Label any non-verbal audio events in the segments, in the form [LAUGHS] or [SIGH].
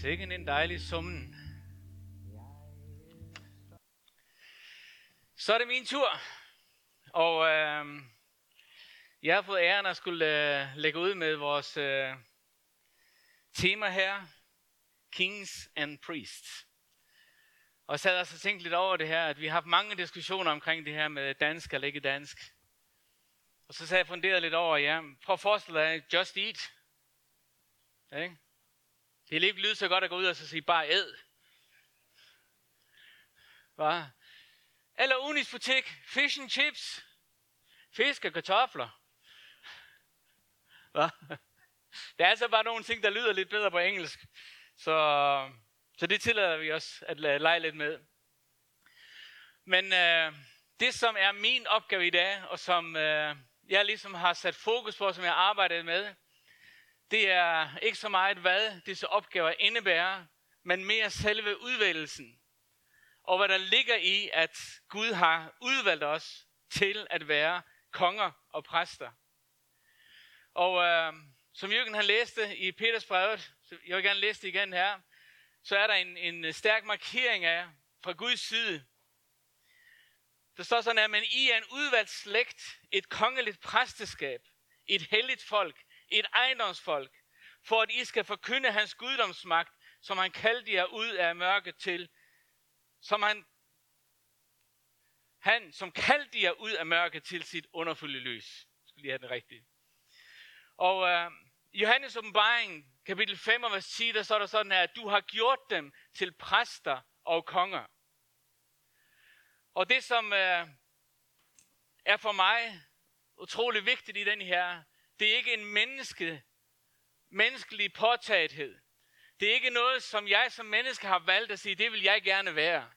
Sikken en dejlig summen. Så er det min tur. Og øh, jeg har fået æren at skulle øh, lægge ud med vores øh, tema her. Kings and Priests. Og jeg sad også og tænkte lidt over det her, at vi har haft mange diskussioner omkring det her med dansk eller ikke dansk. Og så sad jeg funderet lidt over, ja, prøv at forestille dig, just eat. Ja, ikke? Det er ikke lyde så godt at gå ud og så sige bare æd. Hva? Eller Unis butik, fish and chips. Fisk og kartofler. Hva? Der er altså bare nogle ting, der lyder lidt bedre på engelsk. Så, så det tillader vi os at lege lidt med. Men øh, det, som er min opgave i dag, og som øh, jeg ligesom har sat fokus på, som jeg har arbejdet med, det er ikke så meget, hvad disse opgaver indebærer, men mere selve udvælgelsen. Og hvad der ligger i, at Gud har udvalgt os til at være konger og præster. Og øh, som Jørgen han læste i Peters brevet, så jeg vil gerne læse det igen her, så er der en, en stærk markering af fra Guds side. Der står sådan her, men I er en udvalgt slægt, et kongeligt præsteskab, et helligt folk, et ejendomsfolk, for at I skal forkynde hans guddomsmagt, som han kaldte jer ud af mørket til, som han, han som kaldte jer ud af mørket til sit underfulde lys. Jeg skal lige have den rigtige. Og øh, Johannes åbenbaring, kapitel 5, vers 10, der står der sådan her, at du har gjort dem til præster og konger. Og det, som øh, er for mig utrolig vigtigt i den her, det er ikke en menneske, menneskelig påtagethed. Det er ikke noget, som jeg som menneske har valgt at sige, det vil jeg gerne være.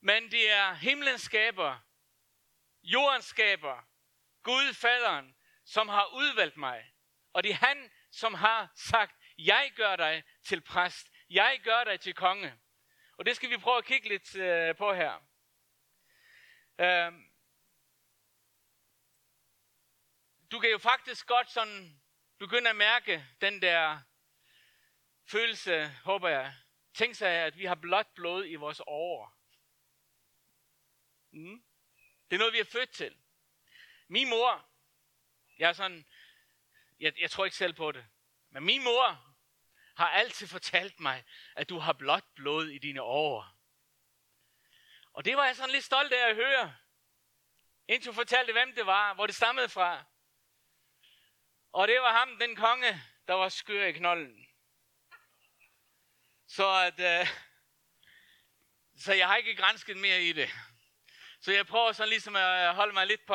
Men det er himlens skaber, jordens skaber, Gud faderen, som har udvalgt mig. Og det er han, som har sagt, jeg gør dig til præst. Jeg gør dig til konge. Og det skal vi prøve at kigge lidt øh, på her. Øhm, Øh, du kan jo faktisk godt sådan begynde at mærke den der følelse, håber jeg. Tænk sig, at vi har blot blod i vores år. Mm. Det er noget, vi er født til. Min mor, jeg er sådan, jeg, jeg tror ikke selv på det, men min mor har altid fortalt mig, at du har blot blod i dine år. Og det var jeg sådan lidt stolt af at høre. Indtil hun fortalte, hvem det var, hvor det stammede fra. Og det var ham, den konge, der var skør i knollen. Så at, øh, så jeg har ikke grænsket mere i det. Så jeg prøver sådan ligesom at øh, holde mig lidt på,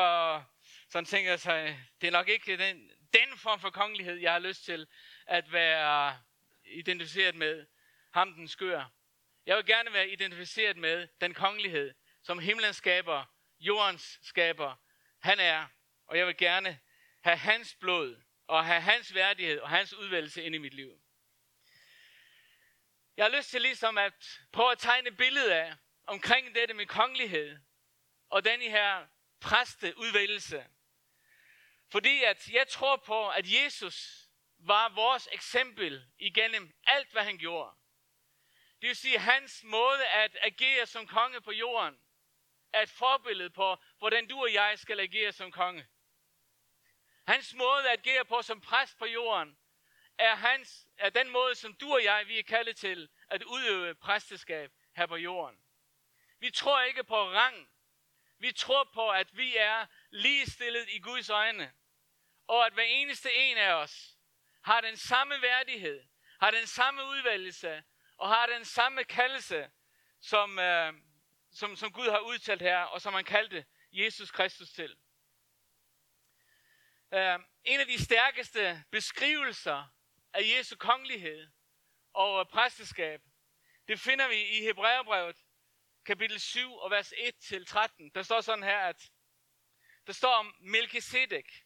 sådan tænker jeg sig, øh, det er nok ikke den, den form for kongelighed, jeg har lyst til at være identificeret med. Ham den skør. Jeg vil gerne være identificeret med den kongelighed, som himlen skaber, jordens skaber. Han er, og jeg vil gerne have hans blod og have hans værdighed og hans udvalgelse ind i mit liv. Jeg har lyst til ligesom at prøve at tegne et billede af, omkring dette med kongelighed, og den her præsteudvælgelse. Fordi at jeg tror på, at Jesus var vores eksempel igennem alt, hvad han gjorde. Det vil sige, hans måde at agere som konge på jorden, er et forbillede på, hvordan du og jeg skal agere som konge. Hans måde at agere på som præst på jorden, er, hans, er den måde, som du og jeg, vi er kaldet til at udøve præsteskab her på jorden. Vi tror ikke på rang. Vi tror på, at vi er ligestillet i Guds øjne. Og at hver eneste en af os har den samme værdighed, har den samme udvalgelse og har den samme kaldelse, som, øh, som, som Gud har udtalt her, og som han kaldte Jesus Kristus til. Uh, en af de stærkeste beskrivelser af Jesu kongelighed og præsteskab, det finder vi i Hebræerbrevet, kapitel 7 og vers 1-13. Der står sådan her, at der står om Melchizedek,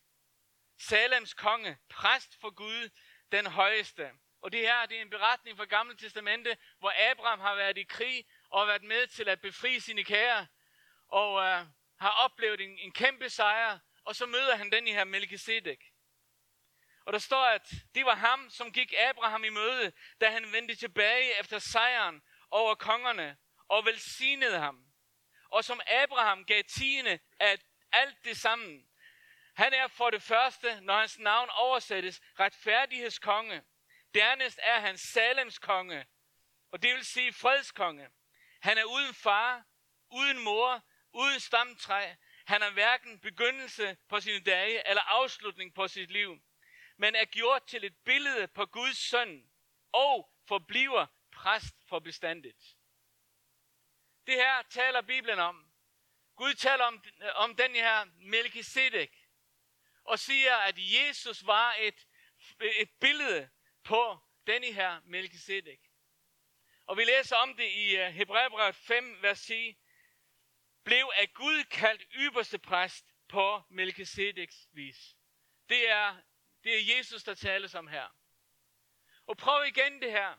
Salems konge, præst for Gud, den højeste. Og det her det er en beretning fra Gamle Testamente, hvor Abraham har været i krig og været med til at befri sine kære, og uh, har oplevet en, en kæmpe sejr, og så møder han den her Melchizedek. Og der står, at det var ham, som gik Abraham i møde, da han vendte tilbage efter sejren over kongerne og velsignede ham. Og som Abraham gav tiende af alt det sammen. Han er for det første, når hans navn oversættes, retfærdighedskonge. Dernæst er han Salems konge, og det vil sige fredskonge. Han er uden far, uden mor, uden stamtræ. Han har hverken begyndelse på sine dage eller afslutning på sit liv, men er gjort til et billede på Guds søn og forbliver præst for bestandigt. Det her taler Bibelen om. Gud taler om, om den her Melchizedek og siger, at Jesus var et, et billede på den her Melchizedek. Og vi læser om det i øh, Hebræerbrevet 5, vers 10. Blev af Gud kaldt ypperste præst på Melchizedeks vis. Det er, det er Jesus, der tales om her. Og prøv igen det her.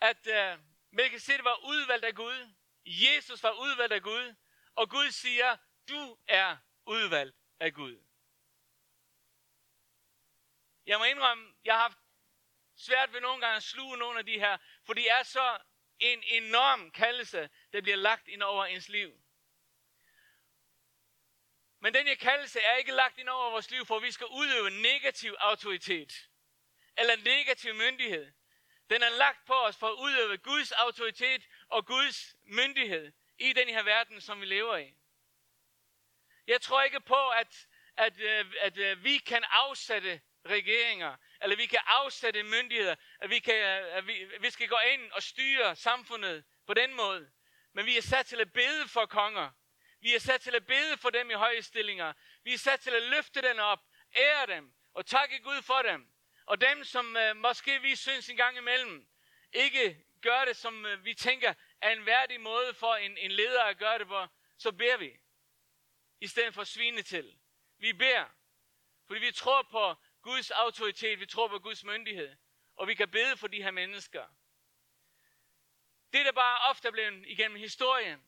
At øh, uh, Melchizedek var udvalgt af Gud. Jesus var udvalgt af Gud. Og Gud siger, du er udvalgt af Gud. Jeg må indrømme, jeg har haft svært ved nogle gange at sluge nogle af de her, for de er så en enorm kaldelse, der bliver lagt ind over ens liv. Men den her kaldelse er ikke lagt ind over vores liv, for vi skal udøve negativ autoritet. Eller negativ myndighed. Den er lagt på os for at udøve Guds autoritet og Guds myndighed i den her verden, som vi lever i. Jeg tror ikke på, at, at, øh, at, at, vi kan afsætte regeringer, eller vi kan afsætte myndigheder, at vi, kan, øh, at vi, vi skal gå ind og styre samfundet på den måde. Men vi er sat til at bede for konger. Vi er sat til at bede for dem i høje stillinger. Vi er sat til at løfte dem op, ære dem og takke Gud for dem. Og dem, som øh, måske vi synes en gang imellem, ikke gør det, som øh, vi tænker er en værdig måde for en, en leder at gøre det på, så beder vi. I stedet for at svine til. Vi beder. Fordi vi tror på Guds autoritet, vi tror på Guds myndighed. Og vi kan bede for de her mennesker. Det der bare ofte er blevet igennem historien.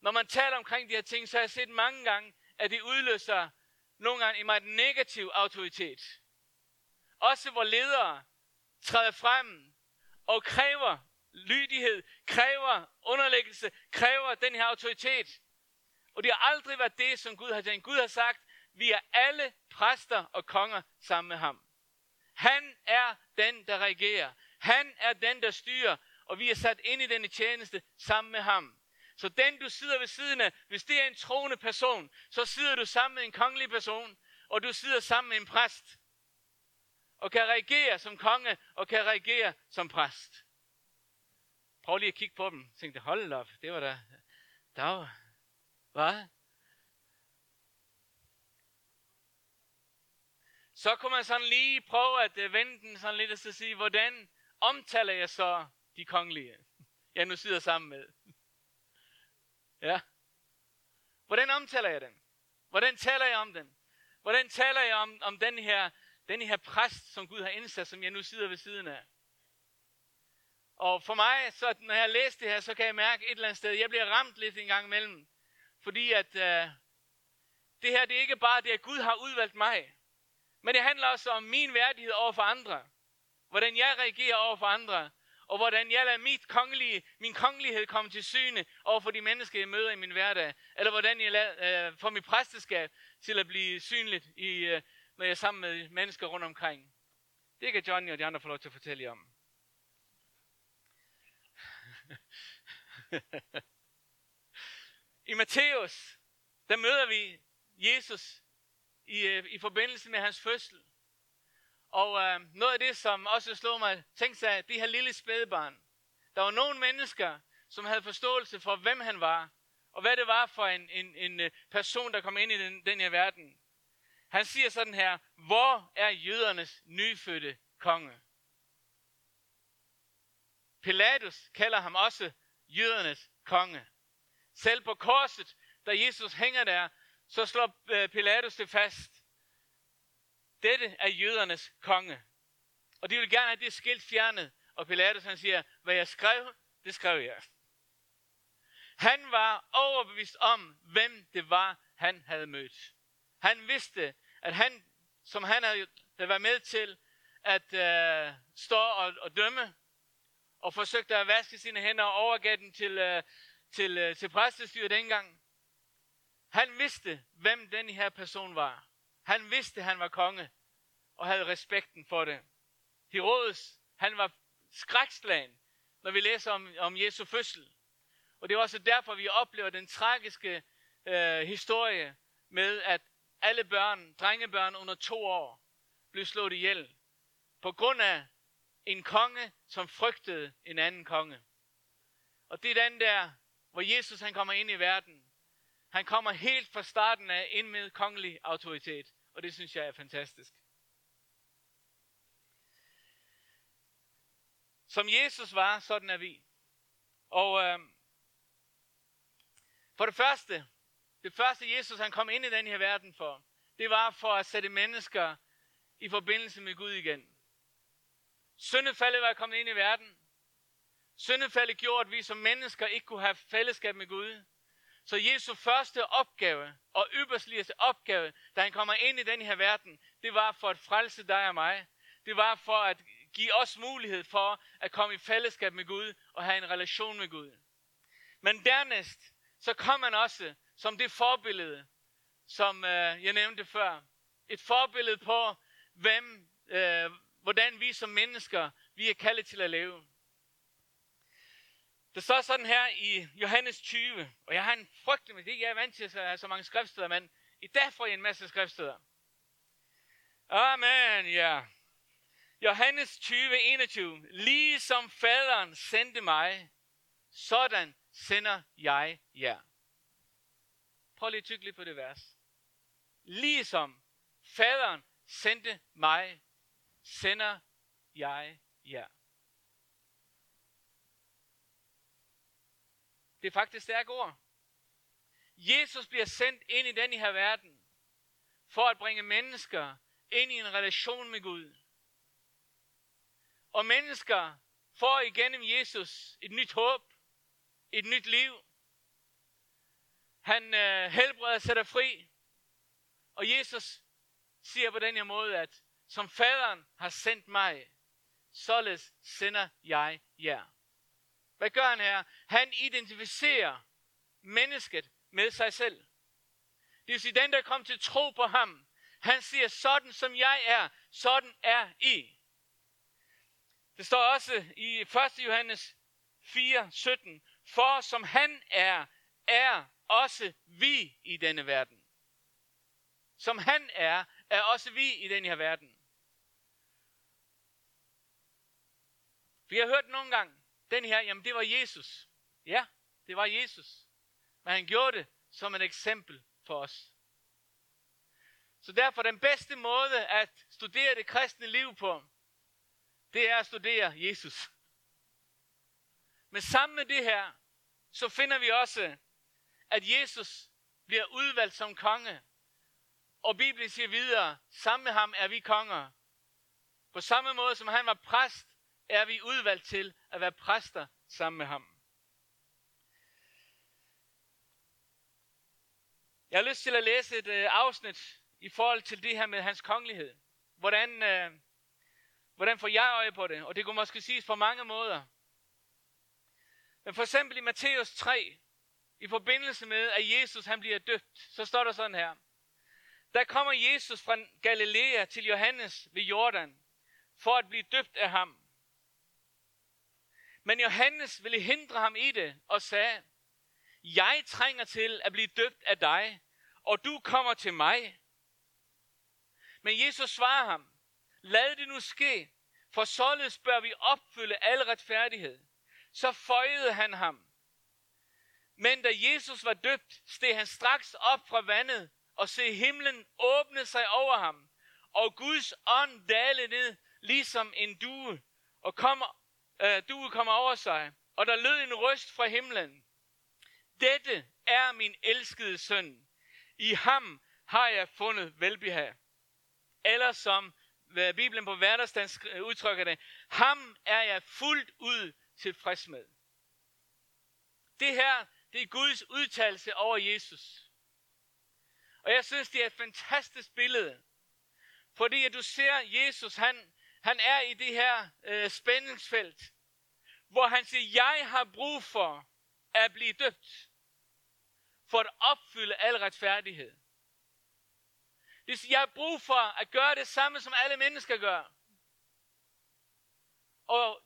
Når man taler omkring de her ting, så har jeg set mange gange, at det udløser nogle gange en meget negativ autoritet. Også hvor ledere træder frem og kræver lydighed, kræver underlæggelse, kræver den her autoritet. Og det har aldrig været det, som Gud har tænkt. Gud har sagt, vi er alle præster og konger sammen med ham. Han er den, der regerer. Han er den, der styrer, og vi er sat ind i denne tjeneste sammen med ham. Så den, du sidder ved siden af, hvis det er en troende person, så sidder du sammen med en kongelig person, og du sidder sammen med en præst. Og kan reagere som konge, og kan reagere som præst. Prøv lige at kigge på dem. Tænkte, hold op, det var da... Der var... Hvad? så kunne man sådan lige prøve at øh, vende den sådan lidt og så sige, hvordan omtaler jeg så de kongelige, jeg nu sidder sammen med? Ja. Hvordan omtaler jeg dem? Hvordan taler jeg om dem? Hvordan taler jeg om, om den, her, den her præst, som Gud har indsat, som jeg nu sidder ved siden af? Og for mig, så når jeg læser det her, så kan jeg mærke et eller andet sted, jeg bliver ramt lidt en gang imellem. Fordi at øh, det her, det er ikke bare det, at Gud har udvalgt mig. Men det handler også om min værdighed over for andre. Hvordan jeg reagerer over for andre. Og hvordan jeg lader mit kongelige, min kongelighed komme til syne over for de mennesker, jeg møder i min hverdag. Eller hvordan jeg lader, øh, får mit præsteskab til at blive synligt, i, øh, når jeg er sammen med mennesker rundt omkring. Det kan Johnny og de andre få lov til at fortælle jer om. [LAUGHS] I Matthæus, der møder vi Jesus i, øh, i forbindelse med hans fødsel. Og øh, noget af det, som også slog mig, tænk sig, det her lille spædbarn. Der var nogle mennesker, som havde forståelse for, hvem han var, og hvad det var for en, en, en øh, person, der kom ind i den, den her verden. Han siger sådan her, hvor er jødernes nyfødte konge? Pilatus kalder ham også jødernes konge. Selv på korset, da Jesus hænger der, så slår øh, Pilatus det fast. Dette er jødernes konge. Og de vil gerne have det skilt fjernet. Og Pilatus han siger, hvad jeg skrev, det skrev jeg. Han var overbevist om, hvem det var, han havde mødt. Han vidste, at han som han havde været med til at øh, stå og, og dømme, og forsøgte at vaske sine hænder og overgav den til, øh, til, øh, til præstestyret dengang. Han vidste, hvem den her person var. Han vidste, han var konge, og havde respekten for det. Herodes, han var skrækslagen, når vi læser om, om Jesu fødsel. Og det er også derfor, vi oplever den tragiske øh, historie med, at alle børn, drengebørn under to år, blev slået ihjel. På grund af en konge, som frygtede en anden konge. Og det er den der, hvor Jesus han kommer ind i verden. Han kommer helt fra starten af ind med kongelig autoritet. Og det synes jeg er fantastisk. Som Jesus var, sådan er vi. Og øh, for det første, det første Jesus han kom ind i den her verden for, det var for at sætte mennesker i forbindelse med Gud igen. Syndefaldet var kommet ind i verden. Syndefaldet gjorde, at vi som mennesker ikke kunne have fællesskab med Gud. Så Jesu første opgave og ypperstligste opgave, da han kommer ind i den her verden, det var for at frelse dig og mig. Det var for at give os mulighed for at komme i fællesskab med Gud og have en relation med Gud. Men dernæst, så kom han også som det forbillede, som øh, jeg nævnte før. Et forbillede på, hvem, øh, hvordan vi som mennesker, vi er kaldet til at leve. Det står sådan her i Johannes 20, og jeg har en frygtelig, med det jeg er vant til at have så mange skriftsteder, men i dag får jeg en masse skriftsteder. Amen, ja. Johannes 20, 21. Lige som faderen sendte mig, sådan sender jeg jer. Prøv lige at tykke lidt på det vers. Ligesom faderen sendte mig, sender jeg jer. Det er faktisk stærke ord. Jesus bliver sendt ind i den her verden, for at bringe mennesker ind i en relation med Gud. Og mennesker får igennem Jesus et nyt håb, et nyt liv. Han øh, helbreder sætter fri. Og Jesus siger på den her måde, at som faderen har sendt mig, således sender jeg jer. Hvad gør han her? Han identificerer mennesket med sig selv. Det vil sige, den der kom til tro på ham, han siger, sådan som jeg er, sådan er I. Det står også i 1. Johannes 4, 17. For som han er, er også vi i denne verden. Som han er, er også vi i denne her verden. Vi har hørt nogle gange, den her, jamen det var Jesus. Ja, det var Jesus. Men han gjorde det som et eksempel for os. Så derfor den bedste måde at studere det kristne liv på, det er at studere Jesus. Men sammen med det her, så finder vi også, at Jesus bliver udvalgt som konge. Og Bibelen siger videre, sammen med ham er vi konger. På samme måde som han var præst, er vi udvalgt til at være præster sammen med ham. Jeg har lyst til at læse et øh, afsnit i forhold til det her med hans kongelighed. Hvordan, øh, hvordan får jeg øje på det? Og det kunne måske siges på mange måder. Men for eksempel i Matthæus 3, i forbindelse med, at Jesus han bliver døbt, så står der sådan her. Der kommer Jesus fra Galilea til Johannes ved Jordan, for at blive døbt af ham. Men Johannes ville hindre ham i det og sagde, jeg trænger til at blive døbt af dig, og du kommer til mig. Men Jesus svarer ham, lad det nu ske, for således bør vi opfylde al retfærdighed. Så føjede han ham. Men da Jesus var døbt, steg han straks op fra vandet, og se himlen åbne sig over ham, og Guds ånd dale ned, ligesom en due, og kommer øh, du kommer over sig, og der lød en røst fra himlen. Dette er min elskede søn. I ham har jeg fundet velbehag. Eller som Bibelen på hverdagsdansk udtrykker det, ham er jeg fuldt ud tilfreds med. Det her, det er Guds udtalelse over Jesus. Og jeg synes, det er et fantastisk billede. Fordi at du ser, Jesus, han, han er i det her øh, spændingsfelt, hvor han siger, jeg har brug for at blive døbt, for at opfylde al retfærdighed. Det siger, jeg har brug for at gøre det samme, som alle mennesker gør. Og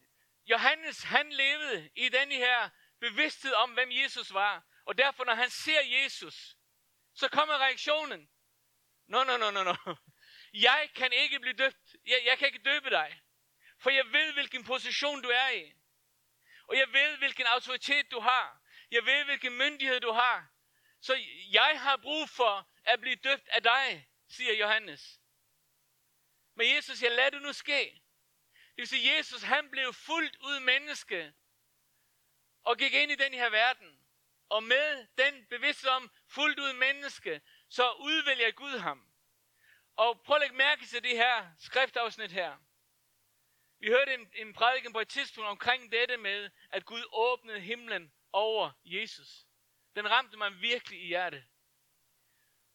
Johannes, han levede i den her bevidsthed om, hvem Jesus var. Og derfor, når han ser Jesus, så kommer reaktionen. Nå, no, no, no, no, no. Jeg kan ikke blive døbt. Jeg, jeg kan ikke døbe dig. For jeg ved, hvilken position du er i. Og jeg ved, hvilken autoritet du har. Jeg ved, hvilken myndighed du har. Så jeg har brug for at blive døbt af dig, siger Johannes. Men Jesus jeg lader det nu ske. Det vil sige, Jesus han blev fuldt ud menneske og gik ind i den her verden. Og med den bevidsthed om fuldt ud menneske, så udvælger Gud ham. Og prøv at lægge mærke til det her skriftafsnit her. Vi hørte en, en prædiken på et tidspunkt omkring dette med, at Gud åbnede himlen over Jesus. Den ramte mig virkelig i hjertet.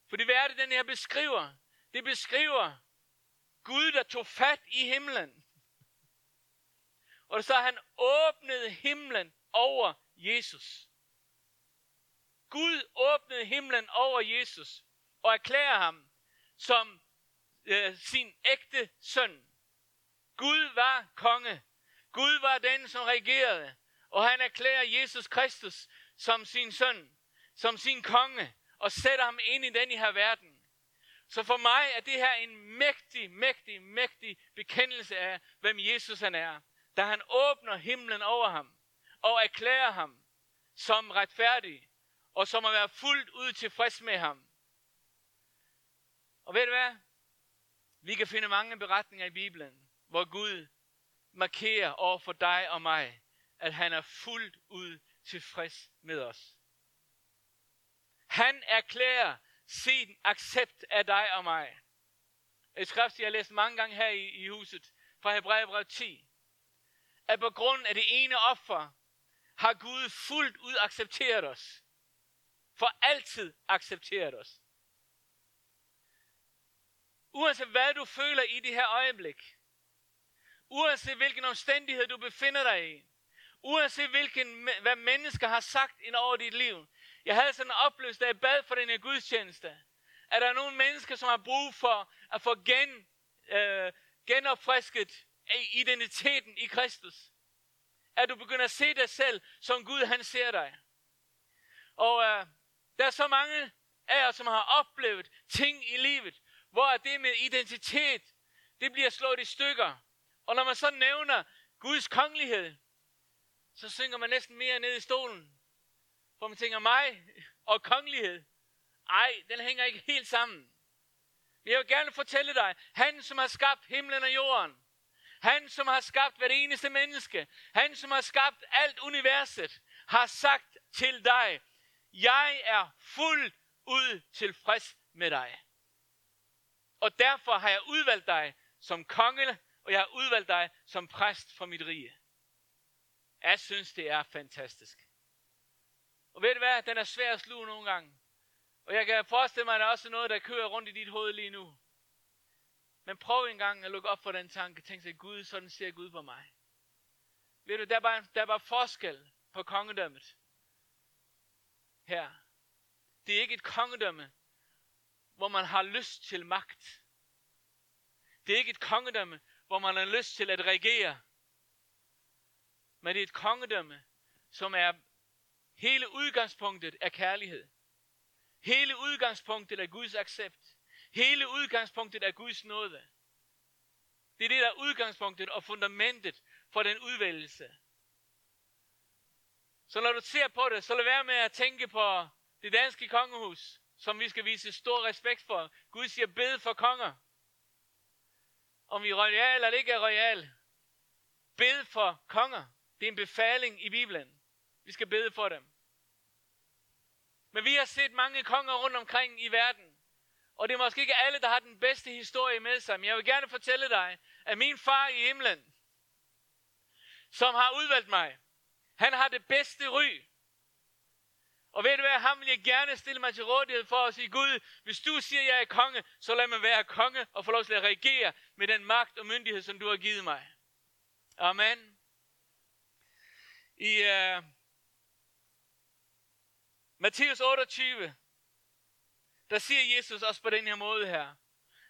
For hvad er det, den her beskriver? Det beskriver Gud, der tog fat i himlen. Og så han åbnede himlen over Jesus. Gud åbnede himlen over Jesus og erklærer ham som øh, sin ægte søn. Gud var konge. Gud var den, som regerede. Og han erklærer Jesus Kristus som sin søn, som sin konge, og sætter ham ind i den her verden. Så for mig er det her en mægtig, mægtig, mægtig bekendelse af, hvem Jesus han er. Da han åbner himlen over ham, og erklærer ham som retfærdig, og som at være fuldt ud tilfreds med ham. Og ved du hvad? Vi kan finde mange beretninger i Bibelen, hvor Gud markerer over for dig og mig, at han er fuldt ud tilfreds med os. Han erklærer sin accept af dig og mig. Et skrift, jeg har læst mange gange her i, i huset, fra Hebræerbrev 10. At på grund af det ene offer, har Gud fuldt ud accepteret os. For altid accepteret os. Uanset hvad du føler i det her øjeblik, uanset hvilken omstændighed du befinder dig i, uanset hvilken, hvad mennesker har sagt ind over dit liv. Jeg havde sådan en oplevelse, da jeg bad for den her gudstjeneste, at der er nogle mennesker, som har brug for at få gen, øh, genopfrisket identiteten i Kristus. At du begynder at se dig selv, som Gud han ser dig. Og øh, der er så mange af os, som har oplevet ting i livet, hvor det med identitet, det bliver slået i stykker. Og når man så nævner Guds kongelighed, så synker man næsten mere ned i stolen. For man tænker, mig og kongelighed, ej, den hænger ikke helt sammen. Men jeg vil gerne fortælle dig, han som har skabt himlen og jorden, han som har skabt hvert eneste menneske, han som har skabt alt universet, har sagt til dig, jeg er fuldt ud tilfreds med dig. Og derfor har jeg udvalgt dig som konge, og jeg har udvalgt dig som præst for mit rige. Jeg synes, det er fantastisk. Og ved du hvad? Den er svær at sluge nogle gange. Og jeg kan forestille mig, at der er også noget, der kører rundt i dit hoved lige nu. Men prøv en gang at lukke op for den tanke. Tænk sig, Gud, sådan ser Gud på mig. Ved du, der er bare, der er bare forskel på kongedømmet. Her. Det er ikke et kongedømme, hvor man har lyst til magt. Det er ikke et kongedømme, hvor man har lyst til at regere. Men det er et kongedømme, som er hele udgangspunktet af kærlighed. Hele udgangspunktet af Guds accept. Hele udgangspunktet af Guds nåde. Det er det, der er udgangspunktet og fundamentet for den udvælgelse. Så når du ser på det, så lad være med at tænke på det danske kongehus, som vi skal vise stor respekt for. Gud siger, bed for konger. Om vi er royal eller ikke er royal. Bed for konger. Det er en befaling i Bibelen. Vi skal bede for dem. Men vi har set mange konger rundt omkring i verden. Og det er måske ikke alle, der har den bedste historie med sig. Men jeg vil gerne fortælle dig, at min far i himlen, som har udvalgt mig, han har det bedste ry. Og ved du hvad, ham vil jeg gerne stille mig til rådighed for at sige, Gud, hvis du siger, at jeg er konge, så lad mig være konge og få lov til at reagere med den magt og myndighed, som du har givet mig. Amen. I uh, Matthæus 28, der siger Jesus også på den her måde her.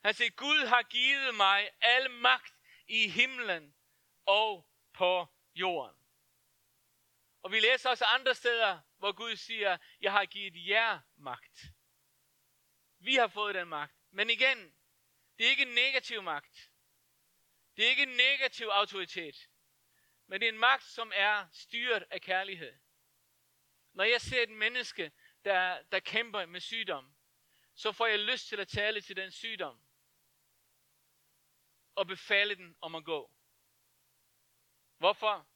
Han siger, Gud har givet mig al magt i himlen og på jorden. Og vi læser også andre steder, hvor Gud siger, jeg har givet jer magt. Vi har fået den magt. Men igen, det er ikke en negativ magt. Det er ikke en negativ autoritet. Men det er en magt, som er styret af kærlighed. Når jeg ser et menneske, der, der kæmper med sygdom, så får jeg lyst til at tale til den sygdom. Og befale den om at gå. Hvorfor?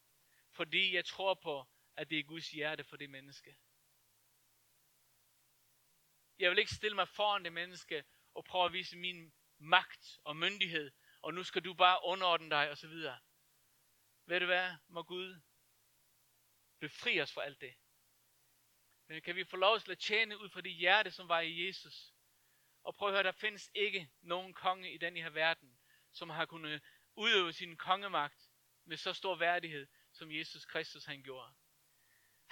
Fordi jeg tror på, at det er Guds hjerte for det menneske. Jeg vil ikke stille mig foran det menneske og prøve at vise min magt og myndighed, og nu skal du bare underordne dig og så videre. Ved du hvad? Må Gud befri os fra alt det. Men kan vi få lov til at tjene ud fra det hjerte, som var i Jesus? Og prøv at høre, der findes ikke nogen konge i den her verden, som har kunnet udøve sin kongemagt med så stor værdighed, som Jesus Kristus han gjorde.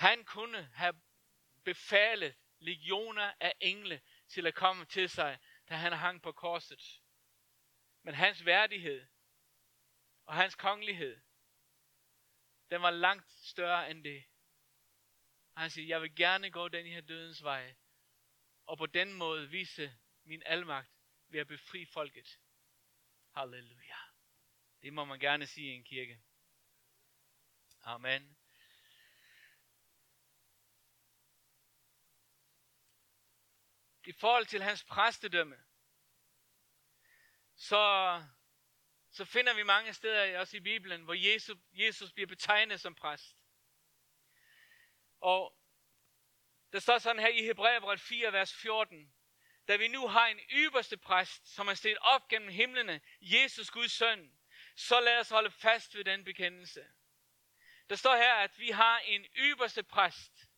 Han kunne have befalet legioner af engle til at komme til sig, da han hang på korset. Men hans værdighed og hans kongelighed, den var langt større end det. Og han siger, jeg vil gerne gå den her dødens vej, og på den måde vise min almagt ved at befri folket. Halleluja. Det må man gerne sige i en kirke. Amen. I forhold til hans præstedømme, så, så finder vi mange steder også i Bibelen, hvor Jesus, Jesus bliver betegnet som præst. Og der står sådan her i Hebræerbrevet 4, vers 14. Da vi nu har en ypperste præst, som er steget op gennem himlene, Jesus Guds søn, så lad os holde fast ved den bekendelse. Der står her, at vi har en ypperste præst,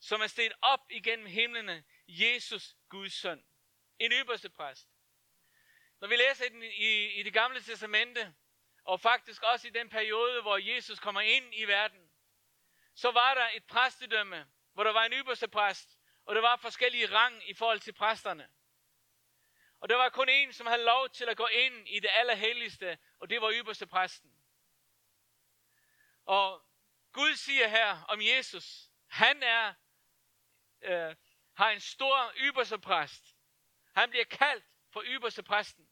som er steget op igennem himlene, Jesus Guds søn. En ypperste præst. Når vi læser den i, i det gamle testamente, og faktisk også i den periode, hvor Jesus kommer ind i verden, så var der et præstedømme, hvor der var en ypperste præst, og der var forskellige rang i forhold til præsterne. Og der var kun en, som havde lov til at gå ind i det allerhelligste, og det var ypperste præsten. Og Gud siger her om Jesus, han er, øh, har en stor ypperste præst. Han bliver kaldt for ypperste præsten.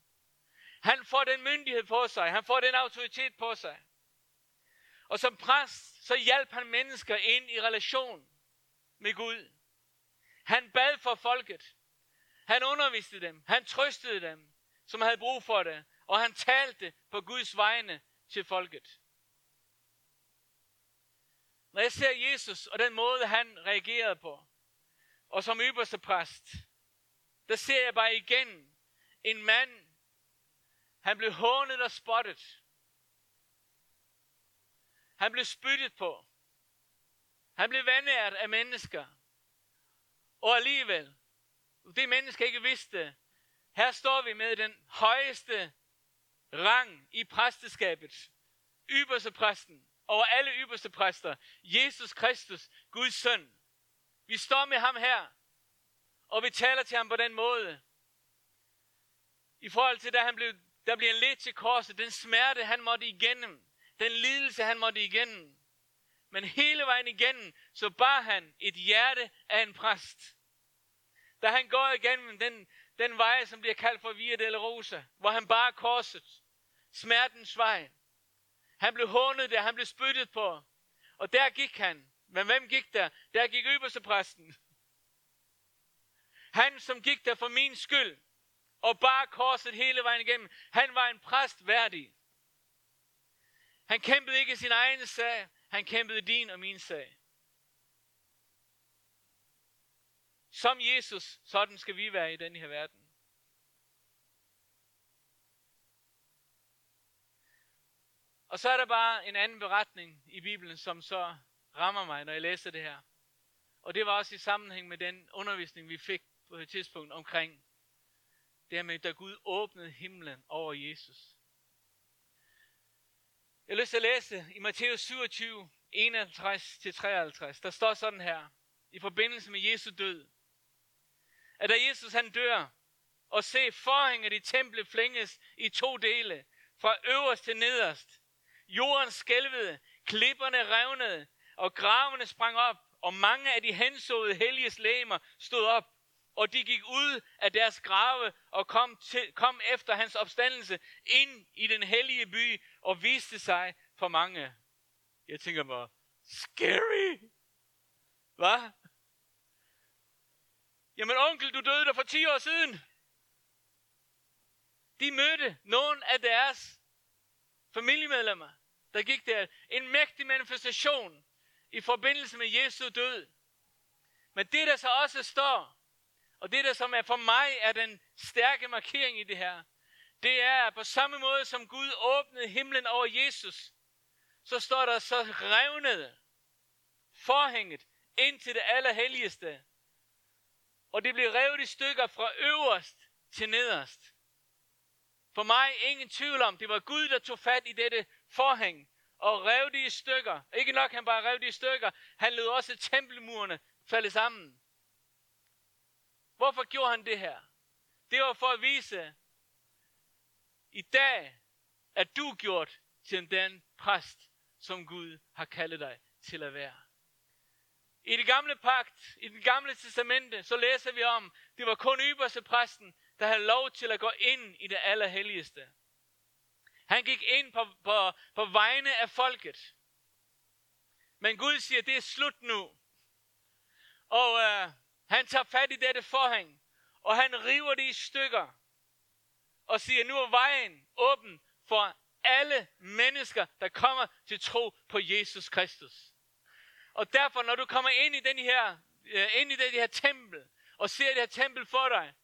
Han får den myndighed på sig. Han får den autoritet på sig. Og som præst, så hjalp han mennesker ind i relation med Gud. Han bad for folket. Han underviste dem. Han trøstede dem, som havde brug for det. Og han talte på Guds vegne til folket. Når jeg ser Jesus og den måde, han reagerede på, og som øverste præst, der ser jeg bare igen en mand, han blev hånet og spottet. Han blev spyttet på. Han blev vandært af mennesker. Og alligevel, det menneske ikke vidste, her står vi med den højeste rang i præsteskabet. Ypperste præsten over alle ypperste præster. Jesus Kristus, Guds søn. Vi står med ham her, og vi taler til ham på den måde. I forhold til, da han blev, der blev lidt til korset, den smerte, han måtte igennem, den lidelse, han måtte igennem. Men hele vejen igennem, så bar han et hjerte af en præst. Da han går igennem den, den vej, som bliver kaldt for Via del Rosa, hvor han bare korset, smertens vej. Han blev hånet der, han blev spyttet på. Og der gik han. Men hvem gik der? Der gik øverste præsten. Han, som gik der for min skyld, og bar korset hele vejen igennem, han var en præst værdig. Han kæmpede ikke sin egen sag, han kæmpede din og min sag. Som Jesus, sådan skal vi være i den her verden. Og så er der bare en anden beretning i Bibelen, som så rammer mig, når jeg læser det her. Og det var også i sammenhæng med den undervisning, vi fik på et tidspunkt omkring det her med, da Gud åbnede himlen over Jesus. Jeg har lyst til at læse i Matthæus 27, 51-53. Der står sådan her, i forbindelse med Jesu død, at da Jesus han dør, og se forhænget i templet flænges i to dele, fra øverst til nederst. Jorden skælvede, klipperne revnede, og gravene sprang op, og mange af de hensåede helliges læmer stod op, og de gik ud af deres grave og kom, til, kom efter hans opstandelse ind i den hellige by og viste sig for mange. Jeg tænker mig, scary! Hvad? Jamen onkel, du døde der for 10 år siden. De mødte nogle af deres familiemedlemmer, der gik der. En mægtig manifestation i forbindelse med Jesu død. Men det, der så også står, og det, der som er for mig er den stærke markering i det her, det er, at på samme måde som Gud åbnede himlen over Jesus, så står der så revnet forhænget ind til det allerhelligste. Og det blev revet i stykker fra øverst til nederst. For mig ingen tvivl om, det var Gud, der tog fat i dette forhæng og rev de i stykker. Ikke nok, han bare rev de i stykker, han lod også tempelmurene falde sammen. Hvorfor gjorde han det her? Det var for at vise, i dag er du gjort til den præst, som Gud har kaldet dig til at være. I det gamle pagt, i det gamle testamente, så læser vi om, det var kun ypperste præsten, der havde lov til at gå ind i det allerhelligste. Han gik ind på, på, på vegne af folket. Men Gud siger, det er slut nu. Og øh, han tager fat i dette forhæng, og han river det i stykker. Og siger, nu er vejen åben for alle mennesker, der kommer til tro på Jesus Kristus. Og derfor, når du kommer ind i den her, øh, ind i det her tempel, og ser det her tempel for dig,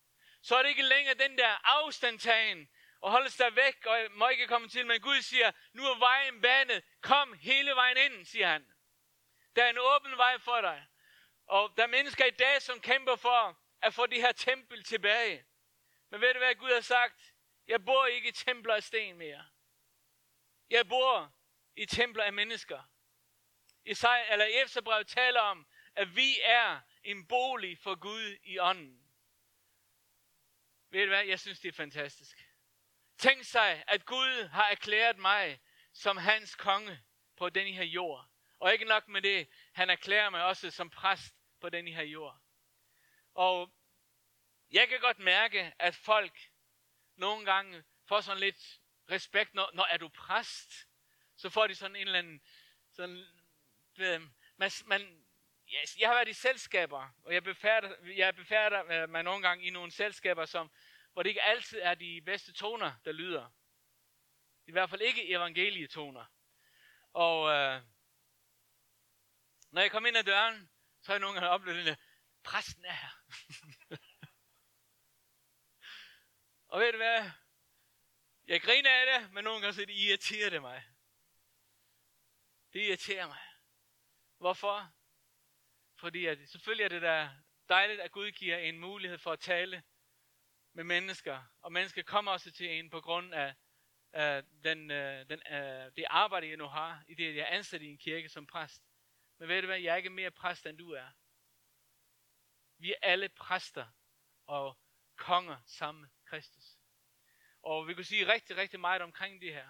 så er det ikke længere den der afstandtagen, og holdes der væk, og må ikke komme til. Men Gud siger, nu er vejen banet. Kom hele vejen ind, siger han. Der er en åben vej for dig. Og der er mennesker i dag, som kæmper for at få det her tempel tilbage. Men ved du hvad Gud har sagt? Jeg bor ikke i templer af sten mere. Jeg bor i templer af mennesker. Isai, eller Efterbrevet taler om, at vi er en bolig for Gud i ånden. Ved du hvad? Jeg synes, det er fantastisk. Tænk sig, at Gud har erklæret mig som hans konge på den her jord. Og ikke nok med det, han erklærer mig også som præst på den her jord. Og jeg kan godt mærke, at folk nogle gange får sådan lidt respekt, når, når er du præst, så får de sådan en eller anden, sådan, ved, man, man, yes, jeg har været i selskaber, og jeg befærder, jeg befærder øh, mig nogle gange i nogle selskaber, som, hvor det ikke altid er de bedste toner, der lyder. I hvert fald ikke evangelietoner. Og øh, når jeg kom ind ad døren, så har jeg nogle gange oplevet den præsten er her. [LAUGHS] og ved du hvad? Jeg griner af det, men nogle gange så det irriterer det mig. Det irriterer mig. Hvorfor? Fordi at, selvfølgelig er det da dejligt, at Gud giver en mulighed for at tale med mennesker. Og mennesker kommer også til en på grund af uh, den, øh, den, øh, det arbejde, jeg nu har, i det, jeg er ansat i en kirke som præst. Men ved du hvad, jeg er ikke mere præst, end du er. Vi er alle præster og konger sammen med Kristus. Og vi kunne sige rigtig, rigtig meget omkring det her.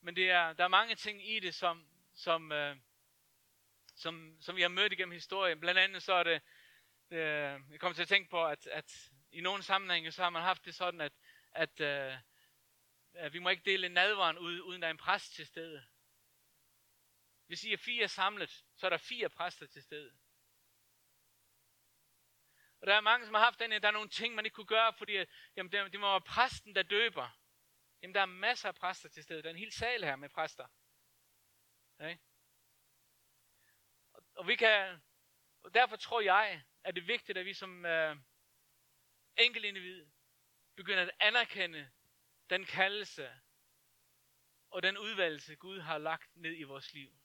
Men det er, der er mange ting i det, som, som, øh, som, som vi har mødt igennem historien. Blandt andet så er det, øh, jeg kommer til at tænke på, at, at i nogle sammenhænge, så har man haft det sådan, at, at, uh, at vi må ikke dele nadvaren ud, uden der er en præst til stede. Hvis I er fire samlet, så er der fire præster til stede. Og der er mange, som har haft den her, der er nogle ting, man ikke kunne gøre, fordi øh, jamen, det, det må være præsten, der døber. Jamen, der er masser af præster til stede. Der er en hel sal her med præster. Okay? Og, og vi kan, og derfor tror jeg, at det er vigtigt, at vi som, uh, enkelt individ begynder at anerkende den kaldelse og den udvalgelse, Gud har lagt ned i vores liv.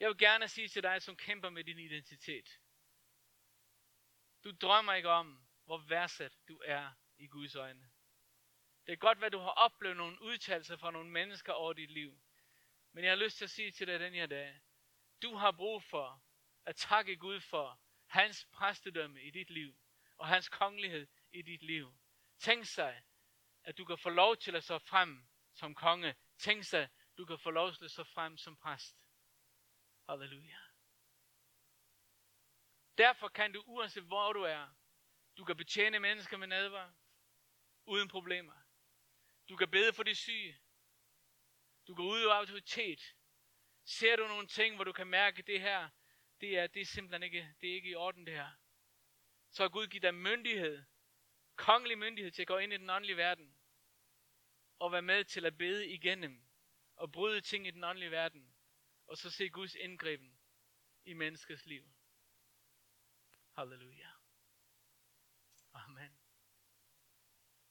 Jeg vil gerne sige til dig, som kæmper med din identitet. Du drømmer ikke om, hvor værdsat du er i Guds øjne. Det er godt, hvad du har oplevet nogle udtalelser fra nogle mennesker over dit liv. Men jeg har lyst til at sige til dig den her dag, du har brug for at takke Gud for hans præstedømme i dit liv, og hans kongelighed i dit liv. Tænk sig, at du kan få lov til at stå frem som konge. Tænk sig, du kan få lov til at stå frem som præst. Halleluja. Derfor kan du, uanset hvor du er, du kan betjene mennesker med nadvar, uden problemer. Du kan bede for de syge. Du kan udøve autoritet. Ser du nogle ting, hvor du kan mærke, at det her, det er, det er simpelthen ikke, det er ikke i orden det her. Så har Gud givet dig myndighed, kongelig myndighed til at gå ind i den åndelige verden. Og være med til at bede igennem. Og bryde ting i den åndelige verden. Og så se Guds indgriben i menneskets liv. Halleluja.